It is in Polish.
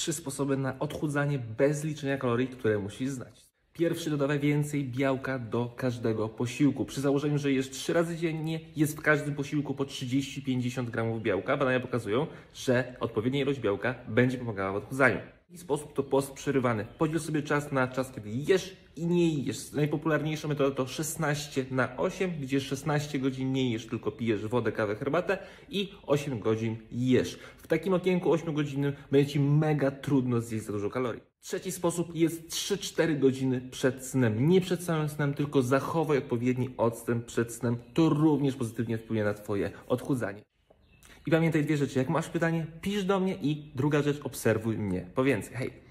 trzy sposoby na odchudzanie bez liczenia kalorii, które musisz znać. Pierwszy dodawaj więcej białka do każdego posiłku. Przy założeniu, że jesz 3 razy dziennie, jest w każdym posiłku po 30-50 gramów białka. Badania pokazują, że odpowiednia ilość białka będzie pomagała w odchudzaniu. Jaki sposób to post przerywany? Podziel sobie czas na czas, kiedy jesz i nie jesz. Najpopularniejsza metoda to 16 na 8, gdzie 16 godzin nie jesz, tylko pijesz wodę, kawę, herbatę i 8 godzin jesz. W takim okienku 8 godzinnym będzie Ci mega trudno zjeść za dużo kalorii. Trzeci sposób jest 3-4 godziny przed snem. Nie przed samym snem, tylko zachowaj odpowiedni odstęp przed snem. To również pozytywnie wpłynie na Twoje odchudzanie. I pamiętaj dwie rzeczy. Jak masz pytanie, pisz do mnie i druga rzecz, obserwuj mnie. Po więcej. Hej!